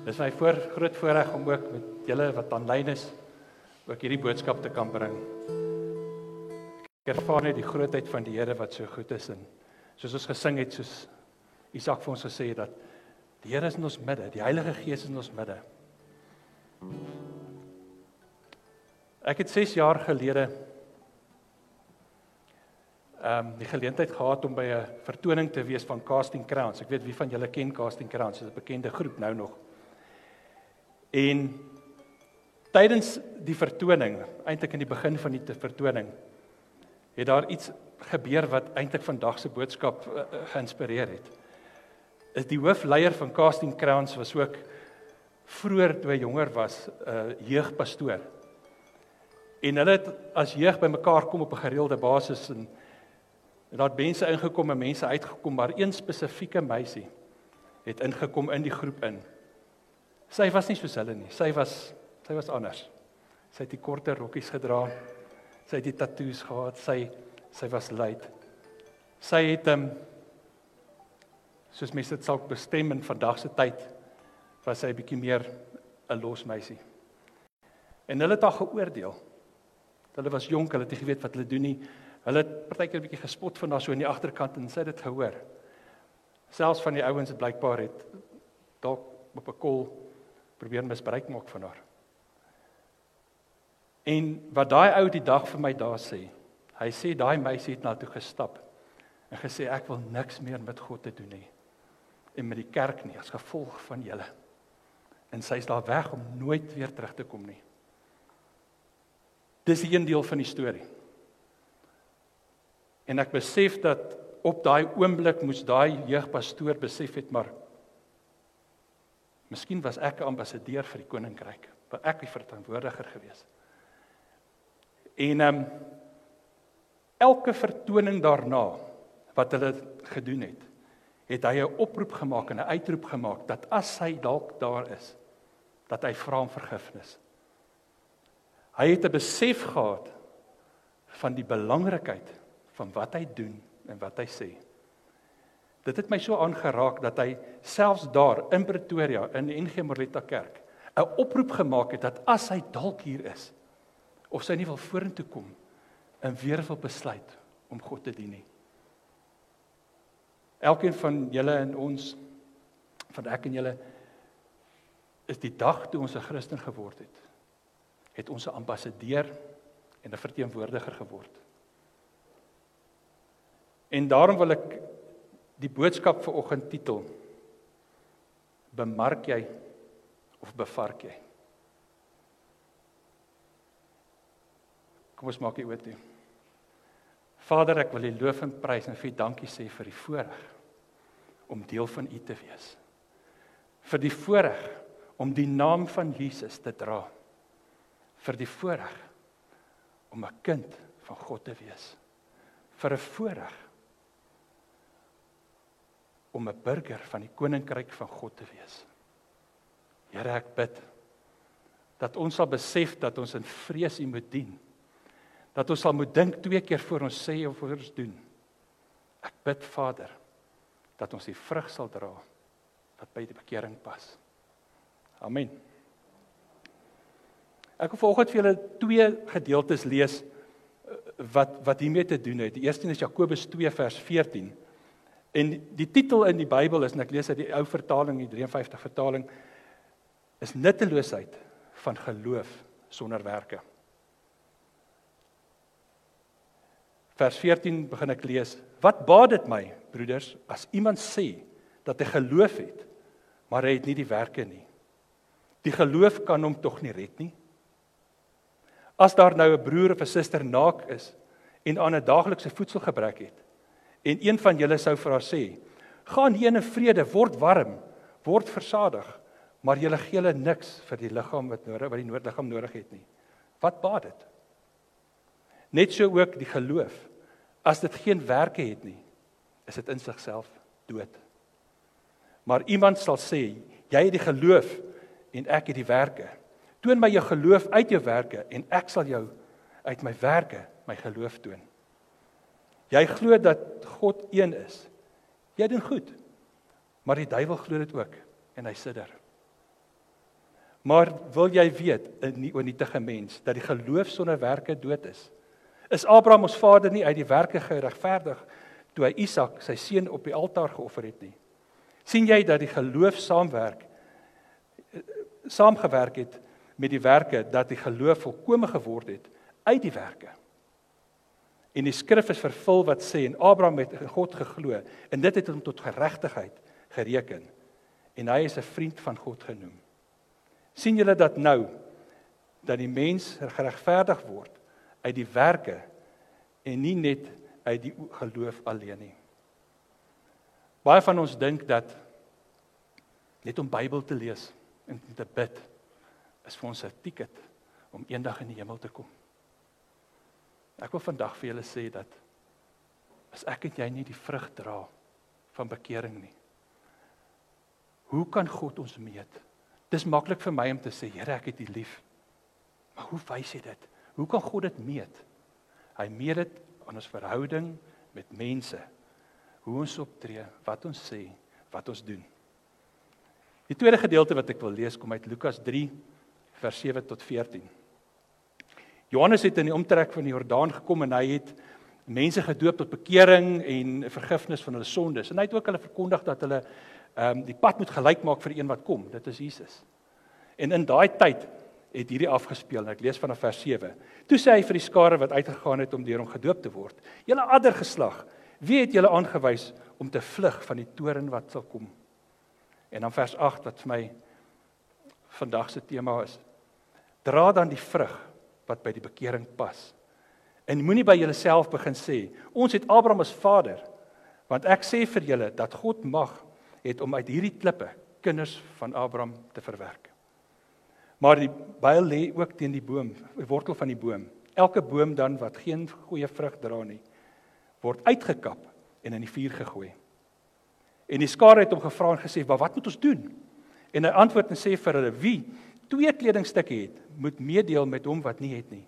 Dis my voor groot voorreg om ook met julle wat aanlyn is ook hierdie boodskap te kan bring. Ek ervaar net die grootheid van die Here wat so goed is en soos ons gesing het soos Isak vir ons gesê het dat die Here is in ons midde, die Heilige Gees is in ons midde. Ek het 6 jaar gelede ehm um, die geleentheid gehad om by 'n vertoning te wees van Casting Crowns. Ek weet wie van julle ken Casting Crowns, dit is 'n bekende groep nou nog. En tydens die vertoning, eintlik in die begin van die vertoning, het daar iets gebeur wat eintlik vandag se boodskap uh, geïnspireer het. Is die hoofleier van Casting Crowns was ook vroeër toe hy jonger was, 'n uh, jeugpastoor. En hulle het as jeug bymekaar kom op 'n gereelde basis en en daar het mense ingekom en mense uitgekom, maar een spesifieke meisie het ingekom in die groep in. Sy was nie soos hulle nie. Sy was sy was anders. Sy het die korter rokkies gedra. Sy het die tatoeëes gehad. Sy sy was luid. Sy het ehm um, soos mense dit sou bestem in vandag se tyd was sy 'n bietjie meer 'n los meisie. En hulle het haar geoordeel. Hulle was jonk, hulle het nie geweet wat hulle doen nie. Hulle het partykeer 'n bietjie gespot van haar so in die agterkant en sy het dit gehoor. Selfs van die ouens het blykbaar het dalk op 'n kol probeer misbruik maak van haar. En wat daai ou die dag vir my daar sê, hy sê daai meisie het na toe gestap en gesê ek wil niks meer met God te doen hê en met die kerk nie as gevolg van julle. En sy is daar weg om nooit weer terug te kom nie. Dis 'n deel van die storie. En ek besef dat op daai oomblik moes daai jeugpastoor besef het maar Miskien was ek 'n ambassadeur vir die koninkryk, wat ek die verteenwoordiger gewees. En ehm um, elke vertoning daarna wat hulle gedoen het, het hy 'n oproep gemaak en 'n uitroep gemaak dat as hy dalk daar is, dat hy vra om vergifnis. Hy het 'n besef gehad van die belangrikheid van wat hy doen en wat hy sê. Dit het my so aangeraak dat hy selfs daar in Pretoria in die NG Morletta Kerk 'n oproep gemaak het dat as hy dalk hier is of sy nie wil vorentoe kom en weer wil besluit om God te dien nie. Elkeen van julle en ons van ek en julle is die dag toe ons 'n Christen geword het, het ons 'n ambassadeur en 'n verteenwoordiger geword. En daarom wil ek die boodskap vir oggend titel bemark jy of bevark jy? Kom ons maak dit oop toe. Vader ek wil U loof en prys en vir U dankie sê vir die voorreg om deel van U te wees. Vir die voorreg om die naam van Jesus te dra. Vir die voorreg om 'n kind van God te wees. Vir 'n voorreg om 'n burger van die koninkryk van God te wees. Here, ek bid dat ons sal besef dat ons in vrees U moet dien. Dat ons sal moet dink twee keer voor ons sê of voor ons doen. Ek bid Vader dat ons die vrug sal dra wat by die bekering pas. Amen. Ek wil vanoggend vir julle twee gedeeltes lees eh, wat wat hiermee te doen het. Die eerste een is Jakobus 2 vers 14. En die titel in die Bybel is en ek lees uit die ou vertaling, die 53 vertaling is nutteloosheid van geloof sonder werke. Vers 14 begin ek lees. Wat baat dit my, broeders, as iemand sê dat hy geloof het, maar hy het nie die werke nie? Die geloof kan hom tog nie red nie. As daar nou 'n broer of 'n suster naak is en aan 'n daaglikse voedsel gebrek het, En een van julle sou vir haar sê: "Gaan heen in vrede, word warm, word versadig, maar julle gee hulle niks vir die liggaam wat nodig wat die noodliggaam nodig het nie. Wat baat dit? Net so ook die geloof. As dit geen werke het nie, is dit in sigself dood. Maar iemand sal sê: "Jy het die geloof en ek het die werke. Toon my jou geloof uit jou werke en ek sal jou uit my werke my geloof toon." Jy glo dat God een is. Jy doen goed. Maar die duiwel glo dit ook en hy sidder. Maar wil jy weet, 'n nie onnietige mens, dat die geloof sonder werke dood is? Is Abraham ons vader nie uit die werke geregverdig toe hy Isak, sy seun, op die altaar geoffer het nie? sien jy dat die geloof saamwerk saamgewerk het met die werke dat die geloof volkome geword het uit die werke. En die skrif is vervul wat sê en Abraham het God geglo en dit het hom tot geregtigheid gereken en hy is 'n vriend van God genoem. sien julle dat nou dat die mens geregverdig word uit die werke en nie net uit die geloof alleen nie. Baie van ons dink dat net om Bybel te lees en te bid is vir ons 'n tiket om eendag in die hemel te kom. Ek wil vandag vir julle sê dat as ek en jy nie die vrug dra van bekering nie. Hoe kan God ons meet? Dis maklik vir my om te sê, Here, ek het U lief. Maar hoe wys hy dit? Hoe kan God dit meet? Hy meet dit aan ons verhouding met mense. Hoe ons optree, wat ons sê, wat ons doen. Die tweede gedeelte wat ek wil lees kom uit Lukas 3 vers 7 tot 14. Johannes het in die omtrek van die Jordaan gekom en hy het mense gedoop tot bekering en vergifnis van hulle sondes. En hy het ook hulle verkondig dat hulle ehm um, die pad moet gelyk maak vir die een wat kom. Dit is Jesus. En in daai tyd het hierdie afgespeel. Ek lees vanaf vers 7. Toe sê hy vir die skare wat uitgegaan het om deur hom gedoop te word: "Julle adder geslag, wie het julle aangewys om te vlug van die toren wat sal kom?" En dan vers 8 wat vir my vandag se tema is: Dra dan die vrug wat by die bekering pas. En moenie by jouself begin sê, ons het Abraham as vader, want ek sê vir julle dat God mag het om uit hierdie klippe kinders van Abraham te verwerk. Maar die byl lê ook teen die boom, die wortel van die boom. Elke boom dan wat geen goeie vrug dra nie, word uitgekap en in die vuur gegooi. En die skare het hom gevra en gesê, "Maar wat moet ons doen?" En hy antwoord en sê vir hulle, "Wie twee kledingstukke het, moet meedeel met hom wat nie het nie.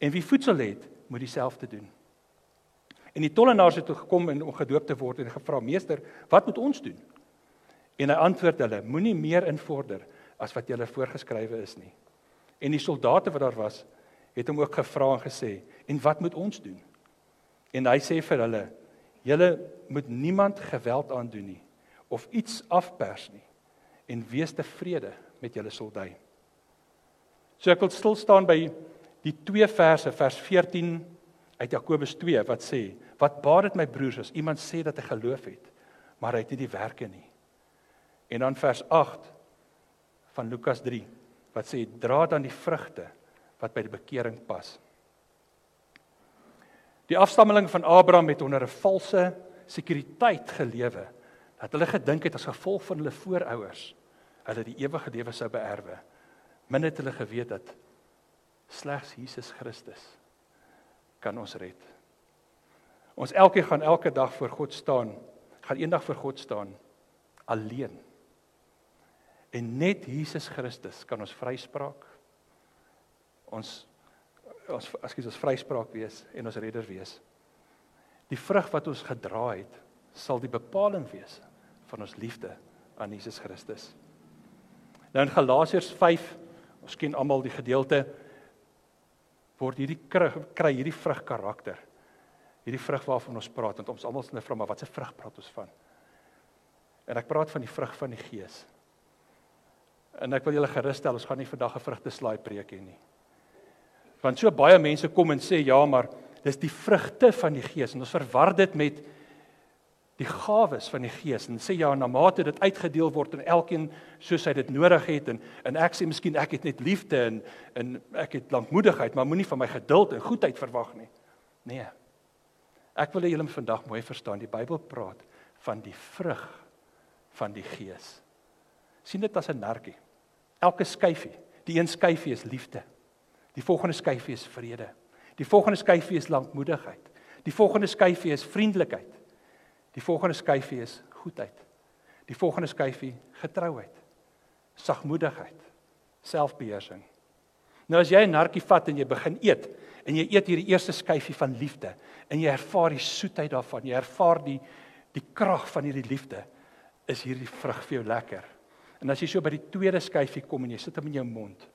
En wie voedsel het, moet dieselfde doen. En die tollenaars het toe gekom en om gedoop te word en gevra: "Meester, wat moet ons doen?" En hy antwoord hulle: "Moenie meer invorder as wat julle voorgeskrywe is nie." En die soldate wat daar was, het hom ook gevra en gesê: "En wat moet ons doen?" En hy sê vir hulle: "Julle moet niemand geweld aandoen nie of iets afpers nie en wees tevrede met julle soldai." So ek wil stil staan by die twee verse, vers 14 uit Jakobus 2 wat sê: "Wat baat dit my broers as iemand sê dat hy geloof het, maar hy het nie die werke nie?" En dan vers 8 van Lukas 3 wat sê: "Dra dan die vrugte wat by die bekering pas." Die afstammeling van Abraham het onder 'n valse sekuriteit gelewe dat hulle gedink het as gevolg van hulle voorouers hulle die ewige lewe sou beerwe min het hulle geweet dat slegs Jesus Christus kan ons red. Ons elkeen gaan elke dag voor God staan, gaan eendag voor God staan alleen. En net Jesus Christus kan ons vryspraak ons ons askies ons vryspraak wees en ons redder wees. Die vrug wat ons gedra het, sal die bepaling wees van ons liefde aan Jesus Christus. Nou in Galasiërs Ons ken almal die gedeelte word hierdie kry hierdie vrug karakter. Hierdie vrug waarvan ons praat want ons almal sê maar watse vrug praat ons van? En ek praat van die vrug van die Gees. En ek wil julle gerus stel, ons gaan nie vandag 'n vrugte slaai preek hê nie. Want so baie mense kom en sê ja, maar dis die vrugte van die Gees en ons verwar dit met die gawes van die Gees en sê ja na mate dit uitgedeel word aan elkeen soos hy dit nodig het en en ek sê miskien ek het net liefde en en ek het lankmoedigheid maar moenie van my geduld en goedheid verwag nie. Nee. Ek wil hê julle moet vandag mooi verstaan die Bybel praat van die vrug van die Gees. sien dit as 'n narkie. Elke skyfie, die een skyfie is liefde. Die volgende skyfie is vrede. Die volgende skyfie is lankmoedigheid. Die volgende skyfie is vriendelikheid. Die volgende skyfie is goedheid. Die volgende skyfie getrouheid. Sagmoedigheid. Selfbeheersing. Nou as jy 'n nartjie vat en jy begin eet en jy eet hierdie eerste skyfie van liefde en jy ervaar die soetheid daarvan, jy ervaar die die krag van hierdie liefde, is hierdie vrug vir jou lekker. En as jy so by die tweede skyfie kom en jy sit hom in jou mond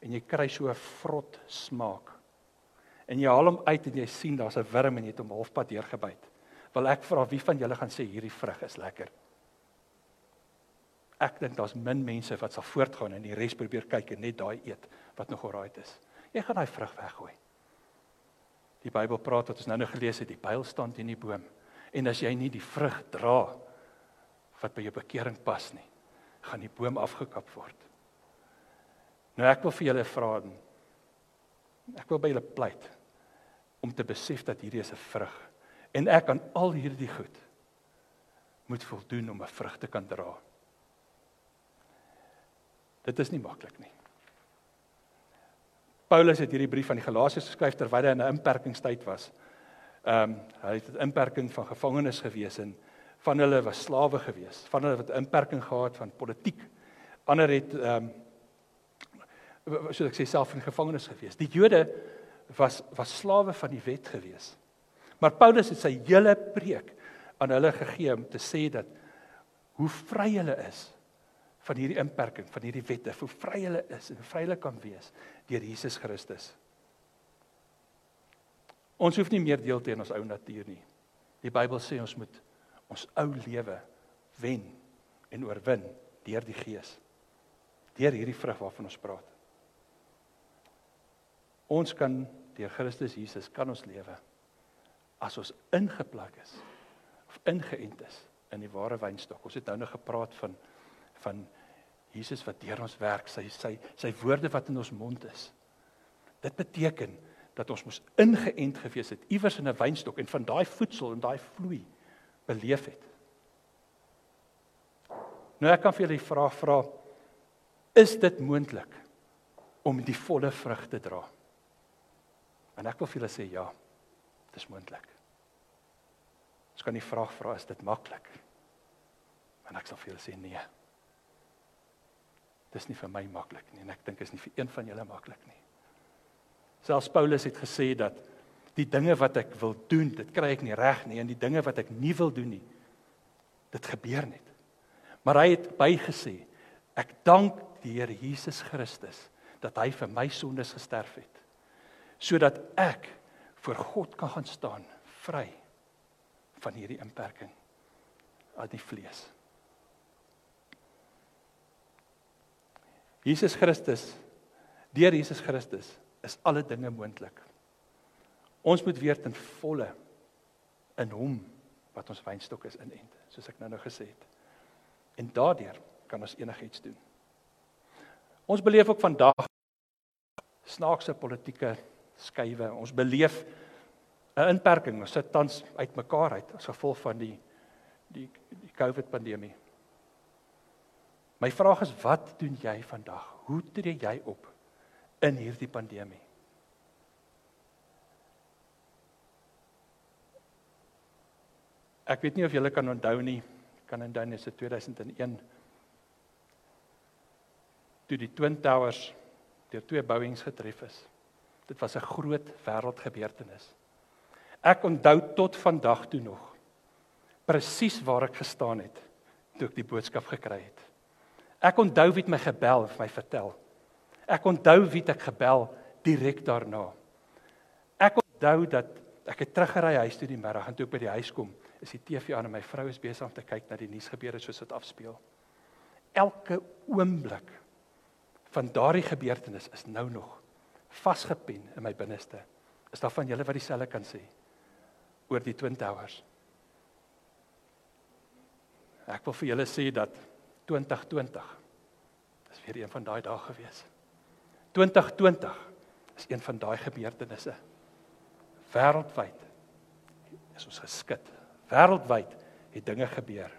en jy kry so 'n vrot smaak. En jy haal hom uit en jy sien daar's 'n wurm en jy het hom halfpad deurgebyt. Wil ek vra wie van julle gaan sê hierdie vrug is lekker? Ek dink daar's min mense wat sal voortgaan en die res probeer kyk en net daai eet wat nog alraai is. Jy gaan daai vrug weggooi. Die Bybel praat wat ons nou nou gelees het, die pyl staan teen die boom. En as jy nie die vrug dra wat by jou bekering pas nie, gaan die boom afgekap word. Nou ek wil vir julle vra en ek wil by julle pleit om te besef dat hierdie is 'n vrug en ek aan al hierdie goed moet voldoen om 'n vrug te kan dra. Dit is nie maklik nie. Paulus het hierdie brief aan die Galasiërs geskryf terwyl hy in 'n inperkingstyd was. Ehm um, hy het 'n inperking van gevangenes gewees en van hulle was slawe gewees. Van hulle het 'n inperking gehad van politiek. Ander het ehm um, soos ek sê self in gevangenis gewees. Die Jode was was slawe van die wet gewees. Maar Paulus het sy hele preek aan hulle gegee om te sê dat hoe vry hulle is van hierdie inperking, van hierdie wette, hoe vry hulle is en vry hulle kan wees deur Jesus Christus. Ons hoef nie meer deel te hê aan ons ou natuur nie. Die Bybel sê ons moet ons ou lewe wen en oorwin deur die Gees. Deur hierdie vrug waarvan ons praat. Ons kan deur Christus Jesus kan ons lewe as ons ingeplak is of ingeënt is in die ware wynstok. Ons het nou nog gepraat van van Jesus wat deur ons werk, sy sy sy woorde wat in ons mond is. Dit beteken dat ons moes ingeënt gewees het iewers in 'n wynstok en van daai voedsel en daai vloei beleef het. Nou ek kan vir julle die vraag vra is dit moontlik om die volle vrug te dra? En ek wil vir julle sê ja. Dit is moontlik. Ons kan die vraag vra is dit maklik? En ek sal vir julle sê nee. Dis nie vir my maklik nie en ek dink is nie vir een van julle maklik nie. Selfs Paulus het gesê dat die dinge wat ek wil doen, dit kry ek nie reg nie en die dinge wat ek nie wil doen nie, dit gebeur net. Maar hy het bygesê, ek dank die Here Jesus Christus dat hy vir my sondes gesterf het sodat ek voor God kan gaan staan vry van hierdie inperking uit die vlees. Jesus Christus deur Jesus Christus is alle dinge moontlik. Ons moet weer ten volle in hom wat ons wynstok is inent, soos ek nou nou gesê het. En daardeur kan ons enigiets doen. Ons beleef ook vandag snaakse politieke skuwe. Ons beleef 'n inperking. Ons sit tans uitmekaar uit as gevolg van die die die COVID pandemie. My vraag is wat doen jy vandag? Hoe tree jy op in hierdie pandemie? Ek weet nie of julle kan onthou nie, kan onthou net se 2001 toe die Twin Towers deur twee bouings getref is. Dit was 'n groot wêreldgebeurtenis. Ek onthou tot vandag toe nog presies waar ek gestaan het toe ek die boodskap gekry het. Ek onthou wie het my gebel en my vertel. Ek onthou wie ek gebel direk daarna. Ek onthou dat ek het teruggery huis toe die middag en toe ek by die huis kom, is die TV aan en my vrou is besig om te kyk na die nuusgebeure soos dit afspeel. Elke oomblik van daardie gebeurtenis is nou nog vasgepen in my binneste. Is daar van julle wat dieselfde kan sê oor die Twin Towers? Ek wil vir julle sê dat 2020 is weer een van daai dae gewees. 2020 is een van daai gebeurtenisse. Wêreldwyd is ons geskit. Wêreldwyd het dinge gebeur.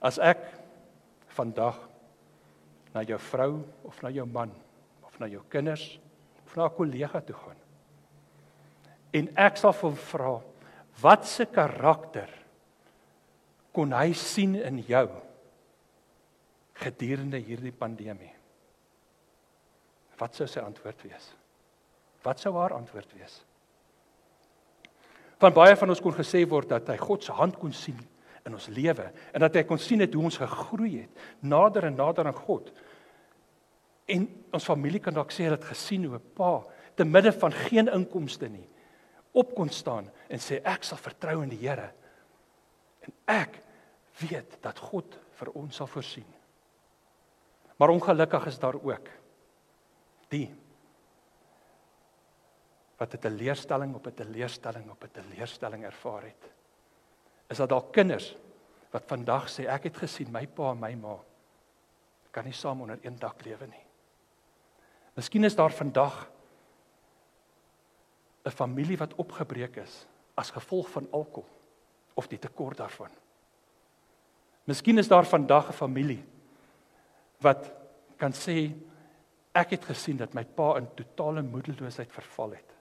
As ek vandag na jou vrou of na jou man of na jou kinders of na 'n kollega toe gaan. En ek sal hom vra, wat se karakter kon hy sien in jou gedurende hierdie pandemie? Wat sou sy antwoord wees? Wat sou haar antwoord wees? Van baie van ons kon gesê word dat hy God se hand kon sien in ons lewe en dat hy kon sien het hoe ons gegroei het nader en nader aan God. En ons familie kan dalk sê hulle het gesien hoe 'n pa te midde van geen inkomste nie op kon staan en sê ek sal vertrou in die Here. En ek weet dat God vir ons sal voorsien. Maar ongelukkig is daar ook die wat 'n teleurstelling op 'n teleurstelling op 'n teleurstelling ervaar het. Is dat daar kinders wat vandag sê ek het gesien my pa en my ma kan nie saam onder een dak lewe nie. Miskien is daar vandag 'n familie wat opgebreek is as gevolg van alkohol of die tekort daarvan. Miskien is daar vandag 'n familie wat kan sê ek het gesien dat my pa in totale moedeloosheid verval het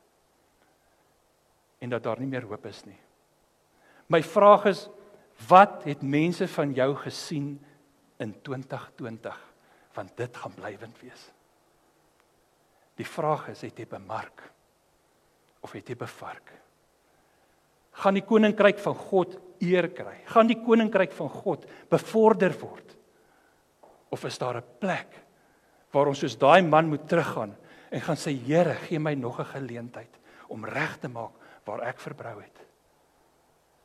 en dat daar nie meer hoop is nie. My vraag is wat het mense van jou gesien in 2020 want dit gaan blywend wees. Die vraag is het jy bemark of het jy bevark? Gaan die koninkryk van God eer kry? Gaan die koninkryk van God bevorder word? Of is daar 'n plek waar ons soos daai man moet teruggaan en gaan sê Here, gee my nog 'n geleentheid om reg te maak waar ek verbrou het.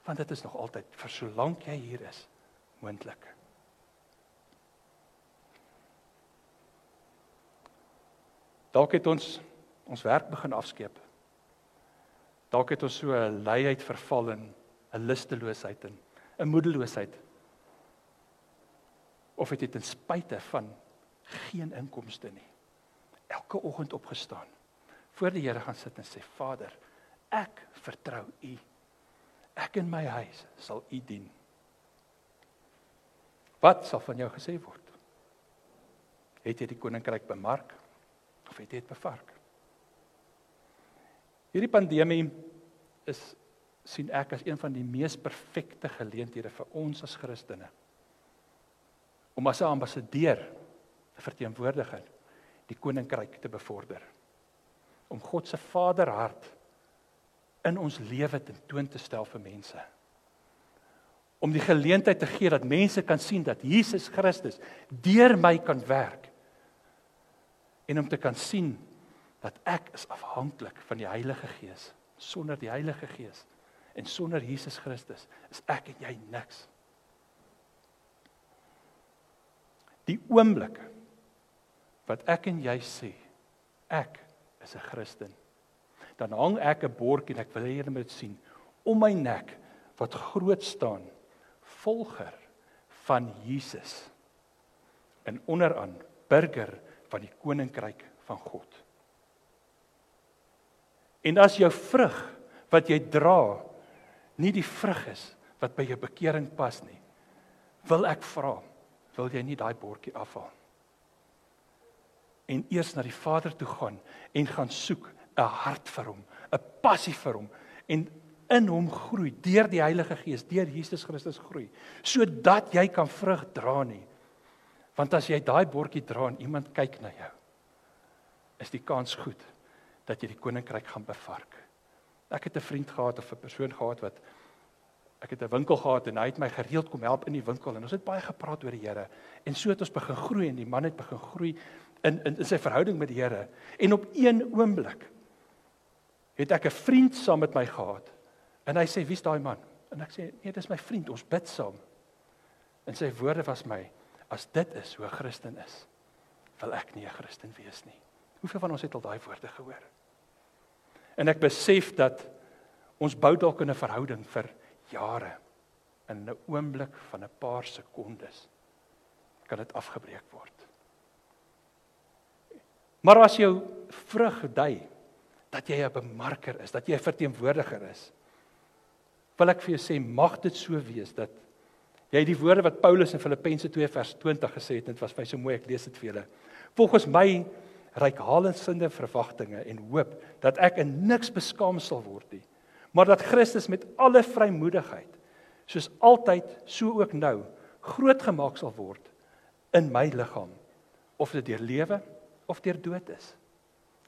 Want dit is nog altyd vir solank jy hier is moontlik. Dalk het ons ons werk begin afskeep. Dalk het ons so 'n luiheid verval in 'n lusteloosheid en 'n moedeloosheid. Of het dit ten spyte van geen inkomste nie. Elke oggend opgestaan voor die Here gaan sit en sê Vader, Ek vertrou U. Ek en my huis sal U dien. Wat sal van jou gesê word? Het jy die koninkryk bemark of het jy dit bevark? Hierdie pandemie is sien ek as een van die mees perfekte geleenthede vir ons as Christene om as 'n ambassadeur, 'n verteenwoordiger, die koninkryk te bevorder. Om God se Vaderhart in ons lewe tentoon te stel vir mense. Om die geleentheid te gee dat mense kan sien dat Jesus Christus deur my kan werk. En om te kan sien dat ek is afhanklik van die Heilige Gees. Sonder die Heilige Gees en sonder Jesus Christus is ek en jy niks. Die oomblik wat ek en jy sê ek is 'n Christen dan hang ek 'n bordjie en ek wil hê julle moet sien om my nek wat groot staan volger van Jesus en onderaan burger van die koninkryk van God. En as jou vrug wat jy dra nie die vrug is wat by jou bekering pas nie, wil ek vra, wil jy nie daai bordjie afhaal? En eers na die Vader toe gaan en gaan soek 'n hart vir hom, 'n passie vir hom en in hom groei deur die Heilige Gees, deur Jesus Christus groei, sodat jy kan vrug dra nie. Want as jy daai bordjie dra en iemand kyk na jou, is die kans goed dat jy die koninkryk gaan bevark. Ek het 'n vriend gehad of 'n persoon gehad wat ek het 'n winkel gehad en hy het my gereeld kom help in die winkel en ons het baie gepraat oor die Here en so het ons begin groei en die man het begin groei in in, in sy verhouding met die Here en op een oomblik het ek 'n vriend saam met my gehad. En hy sê, "Wie's daai man?" En ek sê, "Nee, dis my vriend, ons bid saam." En sy woorde was my, "As dit is hoe 'n Christen is, wil ek nie 'n Christen wees nie." Hoeveel van ons het al daai woorde gehoor? En ek besef dat ons bou dalk 'n verhouding vir jare in 'n oomblik van 'n paar sekondes kan dit afgebreek word. Maar as jou vrug dui dat jy 'n bemarker is, dat jy 'n verteenwoordiger is. Wil ek vir jou sê mag dit so wees dat jy die woorde wat Paulus in Filippense 2 vers 20 gesê het, dit was my so mooi, ek lees dit vir julle. Volgens my reikhalensinde verwagtinge en hoop dat ek in niks beskaam sal word nie, maar dat Christus met alle vrymoedigheid soos altyd so ook nou groot gemaak sal word in my liggaam of dit deur lewe of deur dood is.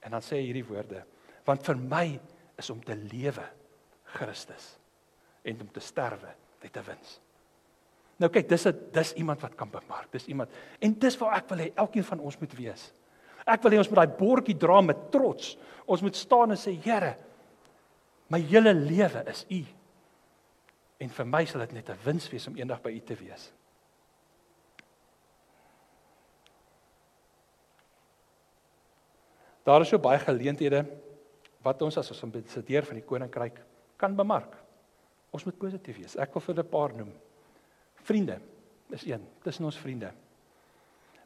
En dan sê hy hierdie woorde: want vir my is om te lewe Christus en om te sterwe net 'n wins. Nou kyk, dis 'n dis iemand wat kan bemark. Dis iemand. En dis waar ek wil hê elkeen van ons moet wees. Ek wil hê ons moet daai bordjie dra met trots. Ons moet staan en sê, Here, my hele lewe is U. En vir my sal dit net 'n wins wees om eendag by U te wees. Daar is so baie geleenthede wat ons as 'n ambassadeur van die koninkryk kan bemark. Ons moet positief wees. Ek wil vir 'n paar noem. Vriende is een. Tussen ons vriende.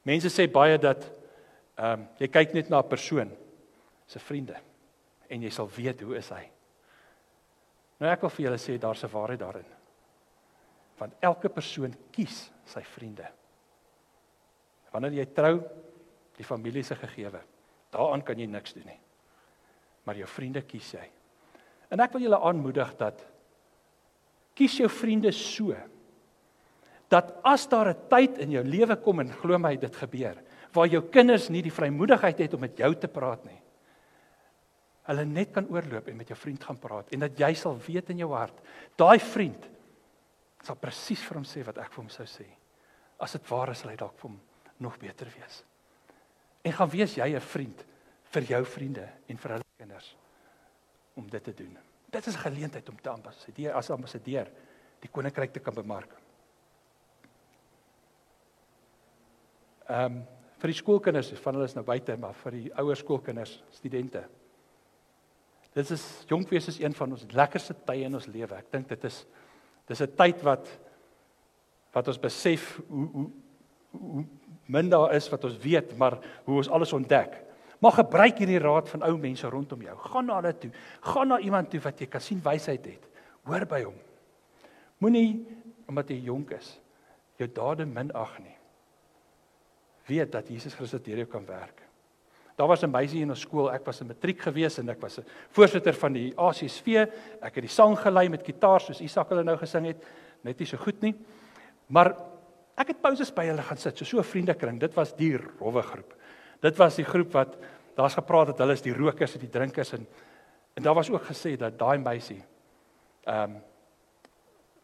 Mense sê baie dat ehm um, jy kyk net na 'n persoon se vriende en jy sal weet hoe is hy. Nou ek wil vir julle sê daar's 'n waarheid daarin. Want elke persoon kies sy vriende. Wanneer jy trou, die familie se gegewe. Daaraan kan jy niks doen nie. Maar jou vriende kies jy. En ek wil julle aanmoedig dat kies jou vriende so dat as daar 'n tyd in jou lewe kom en glo my dit gebeur waar jou kinders nie die vrymoedigheid het om met jou te praat nie. Hulle net kan oorloop en met jou vriend gaan praat en dat jy sal weet in jou hart, daai vriend sal presies vir hom sê wat ek vir hom sou sê. As dit waar is, sal hy dalk vir hom nog beter wees en gaan wees jy 'n vriend vir jou vriende en vir hulle kinders om dit te doen. Dit is 'n geleentheid om te ambassadeur as ambassadeur die koninkryk te kan bemark. Ehm um, vir die skoolkinders, van hulle is nou buite, maar vir die ouer skoolkinders, studente. Dit is jonkwees is een van ons lekkerste tye in ons lewe. Ek dink dit is dis 'n tyd wat wat ons besef hoe hoe hoe min daar is wat ons weet, maar hoe ons alles ontdek. Maar gebruik hierdie raad van ou mense rondom jou. Gaan na hulle toe. Gaan na iemand toe wat jy kan sien wysheid het. Hoor by hom. Moenie omdat jy jonk is jou dade minag nie. Weet dat Jesus Christus deur jou kan werk. Daar was 'n meisie in ons skool, ek was in matriek gewees en ek was 'n voorsitter van die ACSV. Ek het die sang gelei met gitaar soos Isak hulle nou gesing het, net nie so goed nie. Maar Ek het pauses by hulle gaan sit, so so 'n vriendekring. Dit was die rowwe groep. Dit was die groep wat daar's gepraat dat hulle is die rokers en die drinkers en en daar was ook gesê dat daai meisie ehm um,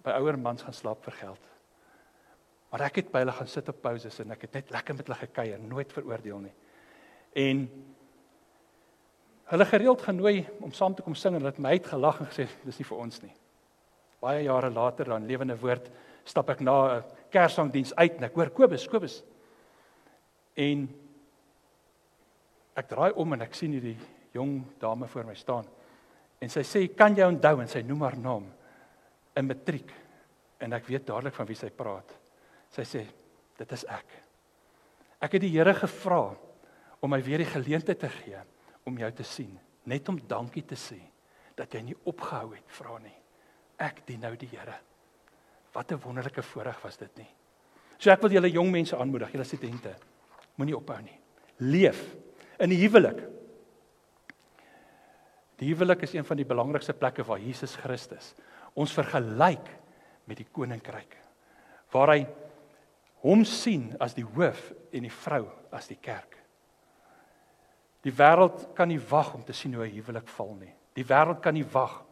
by ouer mans gaan slaap vir geld. Maar ek het by hulle gaan sit op pauses en ek het net lekker met hulle gekuier, nooit veroordeel nie. En hulle gereeld genooi om saam te kom sing en hulle het my uitgelag en gesê dis nie vir ons nie. Baie jare later dan lewende woord stap ek na 'n kersangdiens uit en ek hoor Kobus, Kobus. En ek draai om en ek sien hierdie jong dame voor my staan. En sy sê, "Kan jy onthou?" en sy noem haar naam in matriek. En ek weet dadelik van wie sy praat. Sy sê, "Dit is ek." Ek het die Here gevra om my weer die geleentheid te gee om jou te sien, net om dankie te sê dat jy nie opgehou het vra nie. Ek dien nou die Here. Wat 'n wonderlike voorreg was dit nie. So ek wil julle jong mense aanmoedig, julle studente, moenie ophou nie. Leef in die huwelik. Die huwelik is een van die belangrikste plekke waar Jesus Christus ons vergelyk met die koninkryk. Waar hy hom sien as die hoof en die vrou as die kerk. Die wêreld kan nie wag om te sien hoe 'n huwelik val nie. Die wêreld kan nie wag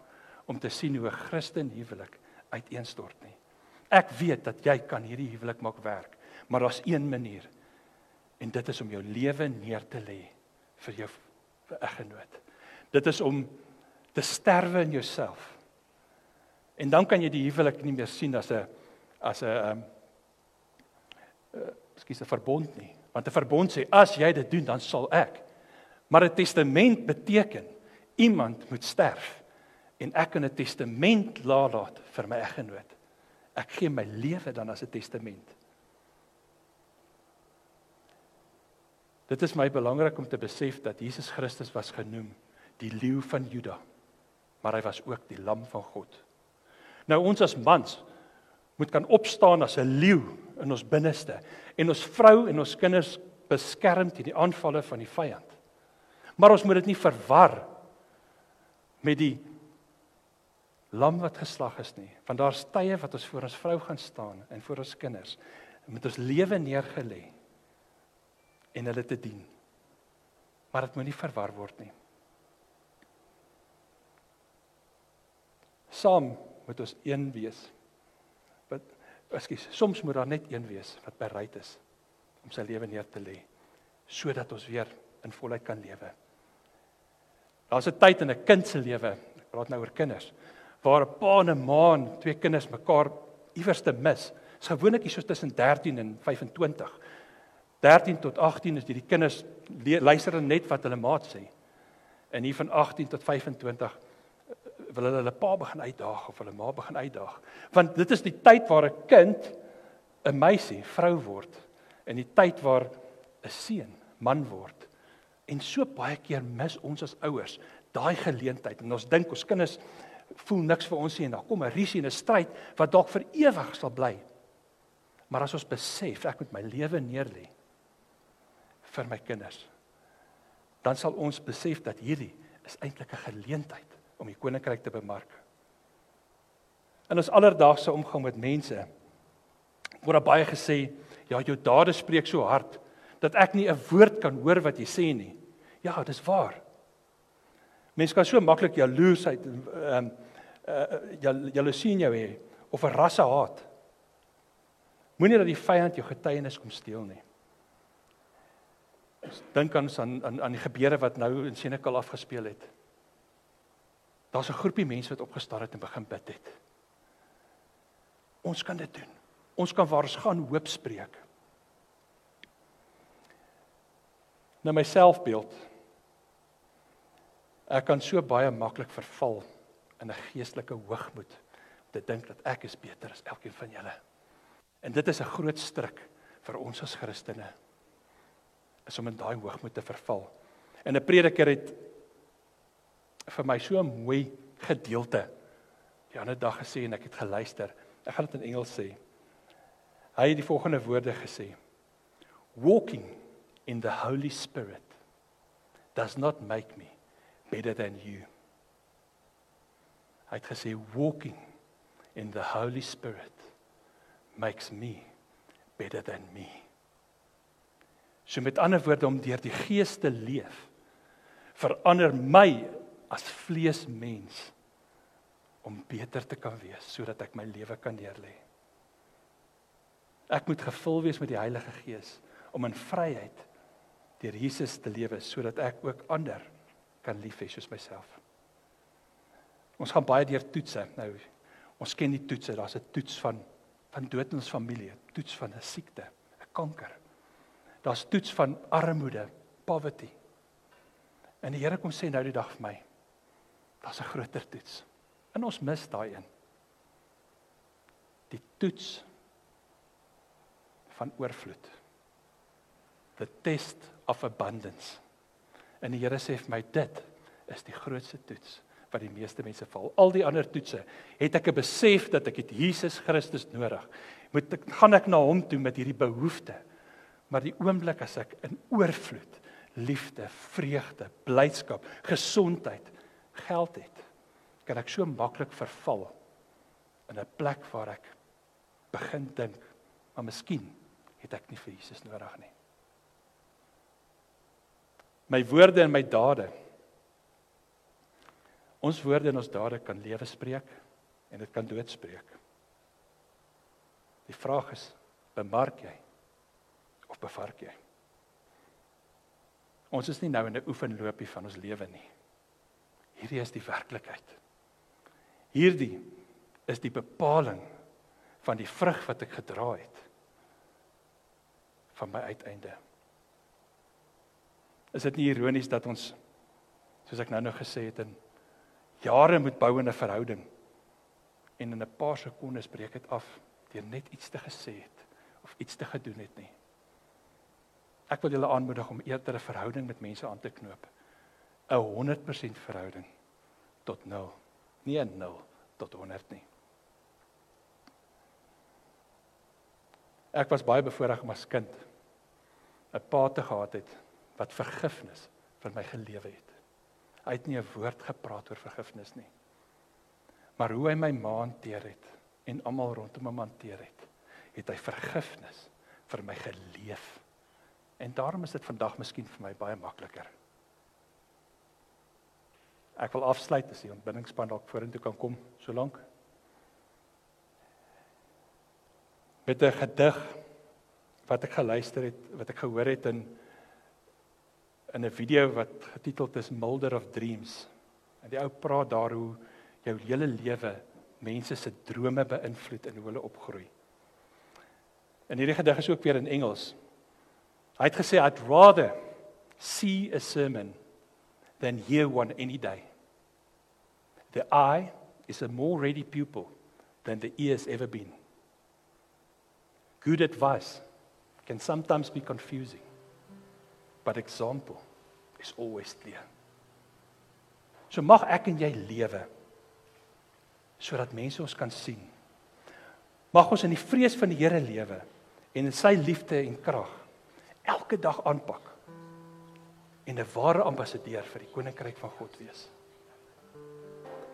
om te sien hoe 'n Christen huwelik uiteenstort nie. Ek weet dat jy kan hierdie huwelik maak werk, maar daar's een manier. En dit is om jou lewe neer te lê vir jou eggenoot. Dit is om te sterwe in jouself. En dan kan jy die huwelik nie meer sien as 'n as 'n ehm um, skuis 'n verbond nie, want 'n verbond sê as jy dit doen dan sal ek. Maar 'n testament beteken iemand moet sterf en ek kan 'n testament laat vir my eggenoot. Ek gee my lewe dan as 'n testament. Dit is my belangrik om te besef dat Jesus Christus was genoem die leeu van Juda, maar hy was ook die lam van God. Nou ons as mans moet kan opstaan as 'n leeu in ons binneste en ons vrou en ons kinders beskerm teen die aanvalle van die vyand. Maar ons moet dit nie verwar met die lam wat geslag is nie, want daar's tye wat ons voor ons vrou gaan staan en voor ons kinders met ons lewe neergelê en hulle te dien. Maar dit moenie verwar word nie. Saam moet ons een wees. Wat Ekskuus, soms moet daar net een wees wat bereid is om sy lewe neer te lê sodat ons weer in volheid kan lewe. Daar's 'n tyd in 'n kind se lewe, ek praat nou oor kinders, waar 'n pa en 'n ma en twee kinders mekaar iewers te mis. Dis gewoonlik hier so tussen 13 en 25. 13 tot 18 is die kinders luister net wat hulle maat sê. En hier van 18 tot 25 eh, wil hulle hulle pa begin uitdaag of hulle ma begin uitdaag. Want dit is die tyd waar 'n kind 'n meisie, vrou word en die tyd waar 'n seun man word. En so baie keer mis ons as ouers daai geleentheid en ons dink ons kinders voel niks vir ons nie en dan kom 'n risie en 'n stryd wat dalk vir ewig sal bly. Maar as ons besef ek moet my lewe neerlê vir my kinders, dan sal ons besef dat hierdie is eintlik 'n geleentheid om die koninkryk te bemark. In ons alledaagse omgang met mense word baie gesê, ja, jou dade spreek so hard dat ek nie 'n woord kan hoor wat jy sê nie. Ja, dis waar. Mense kan so maklik jaloesheid ehm um, uh jaloesie in jou hê of 'n rasse haat. Moenie dat die vyand jou getuienis kom steel nie. Dink aan aan aan die gebeure wat nou in Senekal afgespeel het. Daar's 'n groepie mense wat opgestaan het en begin bid het. Ons kan dit doen. Ons kan waar ons gaan hoop spreek. Nou my selfbeeld. Ek kan so baie maklik verval in 'n geestelike hoogmoed om te dink dat ek is beter as elkeen van julle. En dit is 'n groot struik vir ons as Christene is om in daai hoogmoed te verval. En 'n prediker het vir my so 'n mooi gedeelte die ander dag gesê en ek het geluister. Ek gaan dit in Engels sê. Hy het die volgende woorde gesê: Walking in the Holy Spirit does not make me better than you. Hy het gesê walking in the Holy Spirit makes me better than me. So met ander woorde om deur die Gees te leef verander my as vleesmens om beter te kan wees sodat ek my lewe kan neerlê. Ek moet gevul wees met die Heilige Gees om in vryheid deur Jesus te lewe sodat ek ook ander kan lief hê soos myself. Ons gaan baie deur toetse. Nou ons ken die toetse. Daar's 'n toets van van dood in ons familie, toets van 'n siekte, 'n kanker. Daar's toets van armoede, poverty. En die Here kom sê nou die dag vir my, daar's 'n groter toets. En ons mis daai een. Die toets van oorvloed. The test of abundance. En die Here sê vir my dit is die grootste toets wat die meeste mense val. Al die ander toetse het ek 'n besef dat ek het Jesus Christus nodig. Moet ek gaan ek na hom toe met hierdie behoefte. Maar die oomblik as ek in oorvloed liefde, vreugde, blydskap, gesondheid, geld het, kan ek so maklik verval in 'n plek waar ek begin dink, maar miskien het ek nie vir Jesus nodig nie. My woorde en my dade. Ons woorde en ons dade kan lewe spreek en dit kan dood spreek. Die vraag is, bemark jy bevark jy? Ons is nie nou in 'n oefenloopie van ons lewe nie. Hierdie is die werklikheid. Hierdie is die bepaling van die vrug wat ek gedra het van my uiteinde. Is dit nie ironies dat ons soos ek nou nou gesê het in jare moet bou in 'n verhouding en in 'n paar sekondes breek dit af deur net iets te gesê het of iets te gedoen het nie. Ek wil julle aanmoedig om eerder 'n verhouding met mense aan te knoop. 'n 100% verhouding tot 0. Nie 'n 0 tot 100 nie. Ek was baie bevoorreg om as kind 'n pa te gehad het wat vergifnis vir my gelewe het. Hy het nie 'n woord gepraat oor vergifnis nie. Maar hoe hy my ma hanteer het en almal rondom hom hanteer het, het hy vergifnis vir my geleef. En daarom is dit vandag miskien vir my baie makliker. Ek wil afsluit as die ontbindingsspan dalk vorentoe kan kom, solank. met 'n gedig wat ek geluister het, wat ek gehoor het in in 'n video wat getiteld is Mulder of Dreams. En die ou praat daar hoe jou hele lewe mense se drome beïnvloed en hoe hulle opgroei. En hierdie gedig is ook weer in Engels. Hy het gesê I'd rather see a sermon than hear one any day. The eye is a more ready pupil than the ear has ever been. Good advice can sometimes be confusing, but example is always clear. So mag ek en jy lewe sodat mense ons kan sien. Mag ons in die vrees van die Here lewe en in sy liefde en krag elke dag aanpak en 'n ware ambassadeur vir die koninkryk van God wees.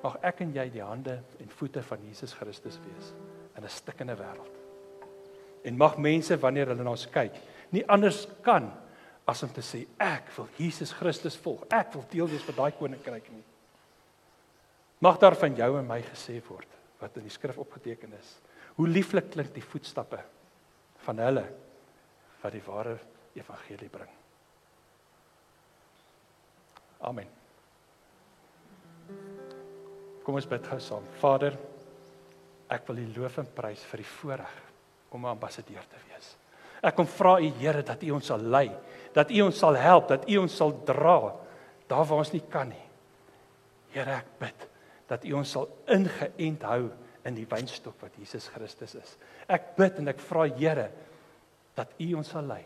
Mag ek en jy die hande en voete van Jesus Christus wees in 'n stikkende wêreld. En mag mense wanneer hulle na ons kyk, nie anders kan as om te sê ek wil Jesus Christus volg. Ek wil deel wees van daai koninkryk nie. Mag daar van jou en my gesê word wat in die skrif opgeteken is. Hoe lieflik klink die voetstappe van hulle wat die ware evangelie bring. Amen. Kom ons bid gou saam. Vader, ek wil U loof en prys vir die voorreg om 'n ambassadeur te wees. Ek kom vra U Here dat U ons sal lei, dat U ons sal help, dat U ons sal dra daar waar ons nie kan nie. Here, ek bid dat U ons sal ingeënt hou in die wynstok wat Jesus Christus is. Ek bid en ek vra Here dat U ons sal lei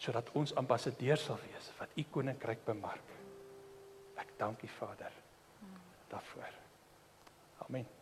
sodat ons ambassadeurs sal wees wat U koninkryk bemark. Ek dank U Vader daarvoor. Amen.